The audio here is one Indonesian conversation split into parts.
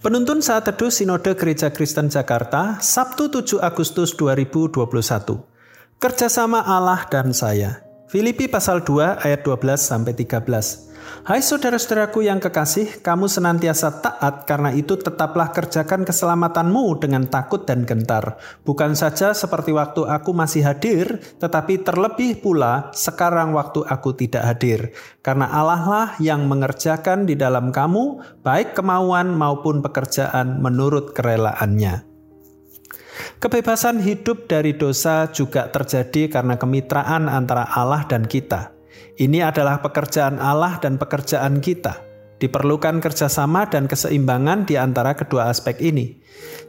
Penuntun saat teduh Sinode Gereja Kristen Jakarta, Sabtu 7 Agustus 2021. Kerjasama Allah dan saya. Filipi pasal 2 ayat 12 sampai 13. Hai saudara-saudaraku yang kekasih, kamu senantiasa taat karena itu tetaplah kerjakan keselamatanmu dengan takut dan gentar. Bukan saja seperti waktu aku masih hadir, tetapi terlebih pula sekarang waktu aku tidak hadir. Karena Allah lah yang mengerjakan di dalam kamu, baik kemauan maupun pekerjaan menurut kerelaannya. Kebebasan hidup dari dosa juga terjadi karena kemitraan antara Allah dan kita. Ini adalah pekerjaan Allah dan pekerjaan kita. Diperlukan kerjasama dan keseimbangan di antara kedua aspek ini.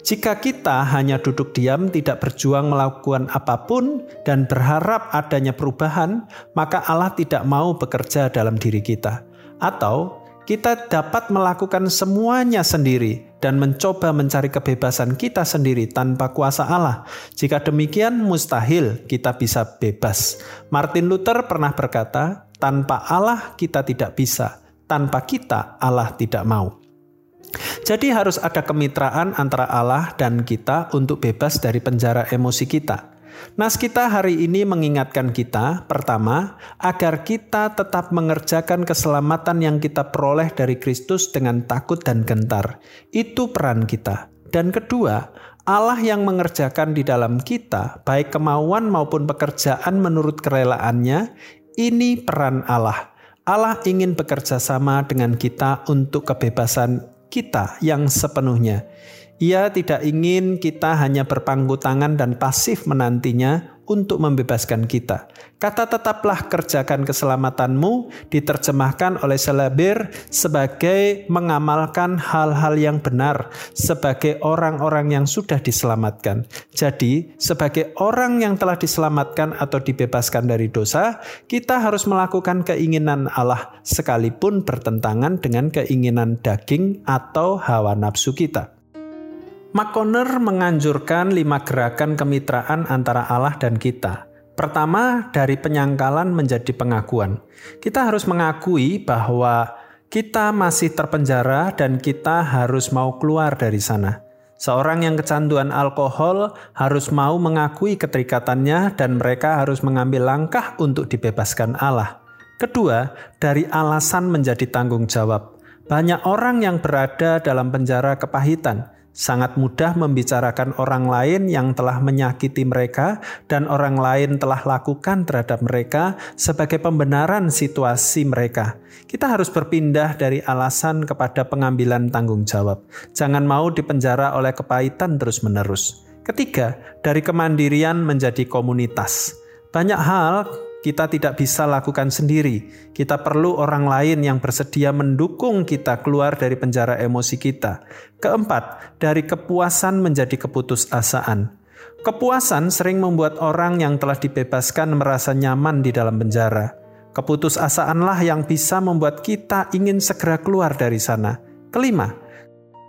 Jika kita hanya duduk diam, tidak berjuang melakukan apa pun, dan berharap adanya perubahan, maka Allah tidak mau bekerja dalam diri kita. Atau kita dapat melakukan semuanya sendiri dan mencoba mencari kebebasan kita sendiri tanpa kuasa Allah. Jika demikian, mustahil kita bisa bebas. Martin Luther pernah berkata, "Tanpa Allah kita tidak bisa, tanpa kita Allah tidak mau." Jadi, harus ada kemitraan antara Allah dan kita untuk bebas dari penjara emosi kita. Nas kita hari ini mengingatkan kita, pertama, agar kita tetap mengerjakan keselamatan yang kita peroleh dari Kristus dengan takut dan gentar. Itu peran kita. Dan kedua, Allah yang mengerjakan di dalam kita, baik kemauan maupun pekerjaan menurut kerelaannya, ini peran Allah. Allah ingin bekerja sama dengan kita untuk kebebasan kita yang sepenuhnya. Ia tidak ingin kita hanya berpangku tangan dan pasif menantinya untuk membebaskan kita. Kata tetaplah kerjakan keselamatanmu diterjemahkan oleh Selabir sebagai mengamalkan hal-hal yang benar sebagai orang-orang yang sudah diselamatkan. Jadi, sebagai orang yang telah diselamatkan atau dibebaskan dari dosa, kita harus melakukan keinginan Allah sekalipun bertentangan dengan keinginan daging atau hawa nafsu kita. McConnor menganjurkan lima gerakan kemitraan antara Allah dan kita. Pertama, dari penyangkalan menjadi pengakuan. Kita harus mengakui bahwa kita masih terpenjara dan kita harus mau keluar dari sana. Seorang yang kecanduan alkohol harus mau mengakui keterikatannya dan mereka harus mengambil langkah untuk dibebaskan Allah. Kedua, dari alasan menjadi tanggung jawab. Banyak orang yang berada dalam penjara kepahitan sangat mudah membicarakan orang lain yang telah menyakiti mereka dan orang lain telah lakukan terhadap mereka sebagai pembenaran situasi mereka. Kita harus berpindah dari alasan kepada pengambilan tanggung jawab. Jangan mau dipenjara oleh kepahitan terus-menerus. Ketiga, dari kemandirian menjadi komunitas. Banyak hal kita tidak bisa lakukan sendiri. Kita perlu orang lain yang bersedia mendukung kita keluar dari penjara emosi kita. Keempat, dari kepuasan menjadi keputusasaan. Kepuasan sering membuat orang yang telah dibebaskan merasa nyaman di dalam penjara. Keputusasaanlah yang bisa membuat kita ingin segera keluar dari sana. Kelima,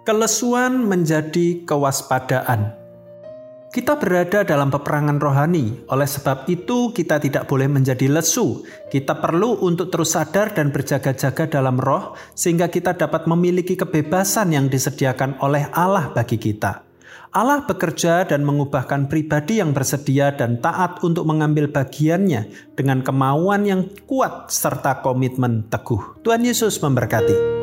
kelesuan menjadi kewaspadaan. Kita berada dalam peperangan rohani, oleh sebab itu kita tidak boleh menjadi lesu. Kita perlu untuk terus sadar dan berjaga-jaga dalam roh, sehingga kita dapat memiliki kebebasan yang disediakan oleh Allah bagi kita. Allah bekerja dan mengubahkan pribadi yang bersedia dan taat untuk mengambil bagiannya dengan kemauan yang kuat serta komitmen teguh. Tuhan Yesus memberkati.